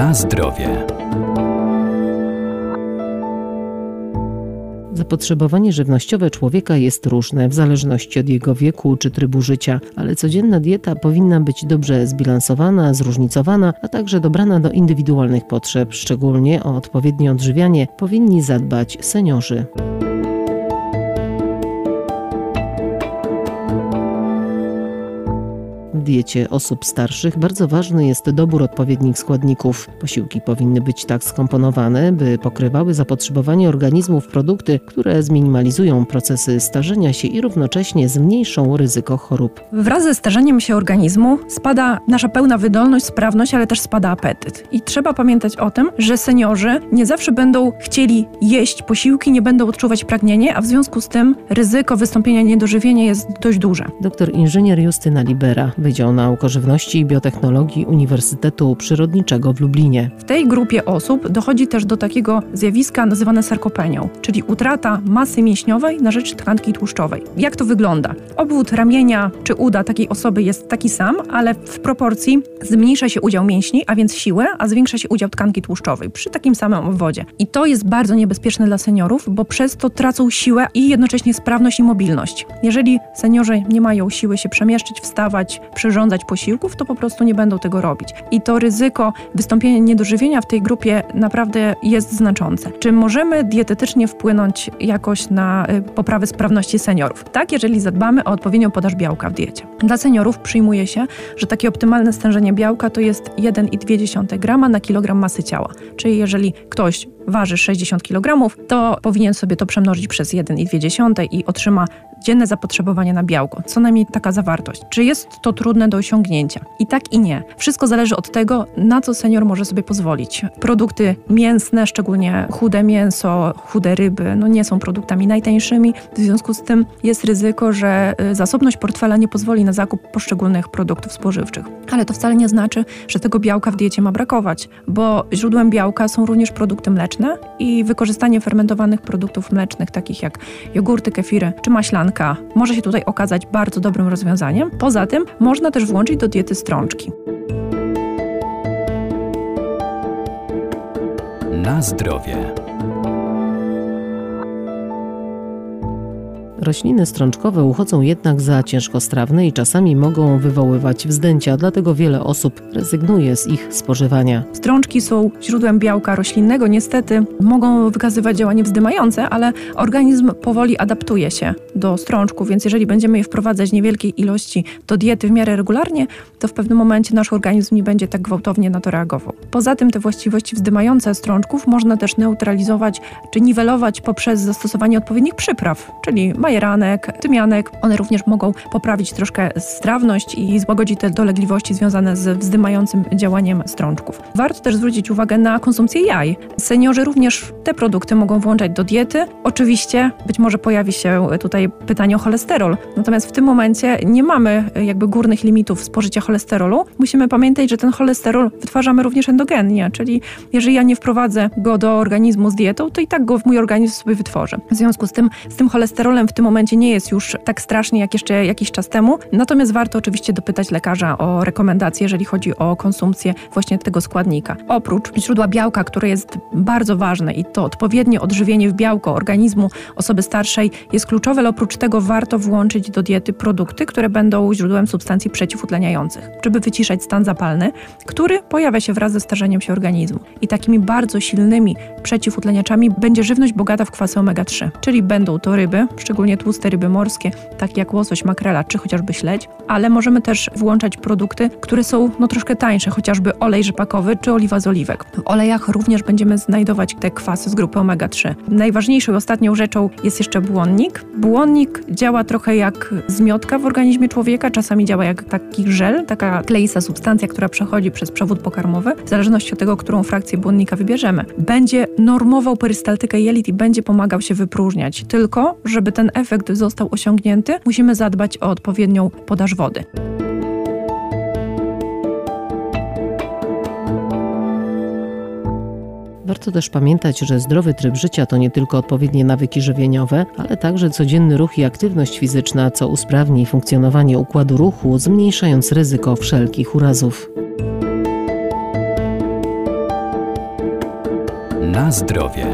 Na zdrowie. Zapotrzebowanie żywnościowe człowieka jest różne w zależności od jego wieku czy trybu życia, ale codzienna dieta powinna być dobrze zbilansowana, zróżnicowana, a także dobrana do indywidualnych potrzeb. Szczególnie o odpowiednie odżywianie powinni zadbać seniorzy. Diecie osób starszych bardzo ważny jest dobór odpowiednich składników. Posiłki powinny być tak skomponowane, by pokrywały zapotrzebowanie organizmu w produkty, które zminimalizują procesy starzenia się i równocześnie zmniejszą ryzyko chorób. Wraz ze starzeniem się organizmu spada nasza pełna wydolność, sprawność, ale też spada apetyt. I trzeba pamiętać o tym, że seniorzy nie zawsze będą chcieli jeść posiłki, nie będą odczuwać pragnienia, a w związku z tym ryzyko wystąpienia niedożywienia jest dość duże. Doktor inżynier Justyna Libera Wydział Nauk o Żywności i Biotechnologii Uniwersytetu Przyrodniczego w Lublinie. W tej grupie osób dochodzi też do takiego zjawiska nazywane sarkopenią, czyli utrata masy mięśniowej na rzecz tkanki tłuszczowej. Jak to wygląda? Obwód ramienia czy uda takiej osoby jest taki sam, ale w proporcji zmniejsza się udział mięśni, a więc siły, a zwiększa się udział tkanki tłuszczowej przy takim samym obwodzie. I to jest bardzo niebezpieczne dla seniorów, bo przez to tracą siłę i jednocześnie sprawność i mobilność. Jeżeli seniorzy nie mają siły się przemieszczyć, wstawać, przyrządzać posiłków, to po prostu nie będą tego robić. I to ryzyko wystąpienia niedożywienia w tej grupie naprawdę jest znaczące. Czy możemy dietetycznie wpłynąć jakoś na y, poprawę sprawności seniorów? Tak, jeżeli zadbamy o odpowiednią podaż białka w diecie. Dla seniorów przyjmuje się, że takie optymalne stężenie białka to jest 1,2 grama na kilogram masy ciała. Czyli jeżeli ktoś waży 60 kg, to powinien sobie to przemnożyć przez 1,2 i otrzyma dzienne zapotrzebowanie na białko, co najmniej taka zawartość. Czy jest to trudne do osiągnięcia? I tak i nie. Wszystko zależy od tego, na co senior może sobie pozwolić. Produkty mięsne, szczególnie chude mięso, chude ryby, no nie są produktami najtańszymi. W związku z tym jest ryzyko, że y, zasobność portfela nie pozwoli na zakup poszczególnych produktów spożywczych. Ale to wcale nie znaczy, że tego białka w diecie ma brakować, bo źródłem białka są również produkty mleczne i wykorzystanie fermentowanych produktów mlecznych, takich jak jogurty, kefiry czy maślanki może się tutaj okazać bardzo dobrym rozwiązaniem. Poza tym można też włączyć do diety strączki. Na zdrowie. Rośliny strączkowe uchodzą jednak za ciężkostrawne i czasami mogą wywoływać wzdęcia, dlatego wiele osób rezygnuje z ich spożywania. Strączki są źródłem białka roślinnego, niestety mogą wykazywać działanie wzdymające, ale organizm powoli adaptuje się do strączków, więc jeżeli będziemy je wprowadzać niewielkiej ilości do diety w miarę regularnie, to w pewnym momencie nasz organizm nie będzie tak gwałtownie na to reagował. Poza tym te właściwości wzdymające strączków można też neutralizować czy niwelować poprzez zastosowanie odpowiednich przypraw, czyli majeranek, tymianek. One również mogą poprawić troszkę strawność i złagodzić te dolegliwości związane z wzdymającym działaniem strączków. Warto też zwrócić uwagę na konsumpcję jaj. Seniorzy również te produkty mogą włączać do diety. Oczywiście być może pojawi się tutaj pytanie o cholesterol. Natomiast w tym momencie nie mamy jakby górnych limitów spożycia cholesterolu. Musimy pamiętać, że ten cholesterol wytwarzamy również endogennie, czyli jeżeli ja nie wprowadzę go do organizmu z dietą, to i tak go w mój organizm sobie wytworzę. W związku z tym, z tym cholesterolem w tym momencie nie jest już tak strasznie jak jeszcze jakiś czas temu. Natomiast warto oczywiście dopytać lekarza o rekomendacje, jeżeli chodzi o konsumpcję właśnie tego składnika. Oprócz źródła białka, które jest bardzo ważne i to odpowiednie odżywienie w białko organizmu osoby starszej jest kluczowe, ale oprócz tego warto włączyć do diety produkty, które będą źródłem substancji przeciwutleniających, żeby wyciszać stan zapalny, który pojawia się wraz ze starzeniem się organizmu. I takimi bardzo silnymi przeciwutleniaczami będzie żywność bogata w kwasy omega-3, czyli będą to ryby, szczególnie tłuste ryby morskie, takie jak łosoś, makrela czy chociażby śledź, ale możemy też włączać produkty, które są no, troszkę tańsze, chociażby olej rzepakowy czy oliwa z oliwek. W olejach również będziemy znajdować te kwasy z grupy omega-3. Najważniejszą i ostatnią rzeczą jest jeszcze błonnik. Błonnik działa trochę jak zmiotka w organizmie człowieka, czasami działa jak taki żel, taka kleista substancja, która przechodzi przez przewód pokarmowy, w zależności od tego, którą frakcję błonnika wybierzemy. Będzie normował perystaltykę jelit i będzie pomagał się wypróżniać. Tylko, żeby ten efekt został osiągnięty, musimy zadbać o odpowiednią podaż wody. Warto też pamiętać, że zdrowy tryb życia to nie tylko odpowiednie nawyki żywieniowe, ale także codzienny ruch i aktywność fizyczna, co usprawni funkcjonowanie układu ruchu, zmniejszając ryzyko wszelkich urazów. Na zdrowie.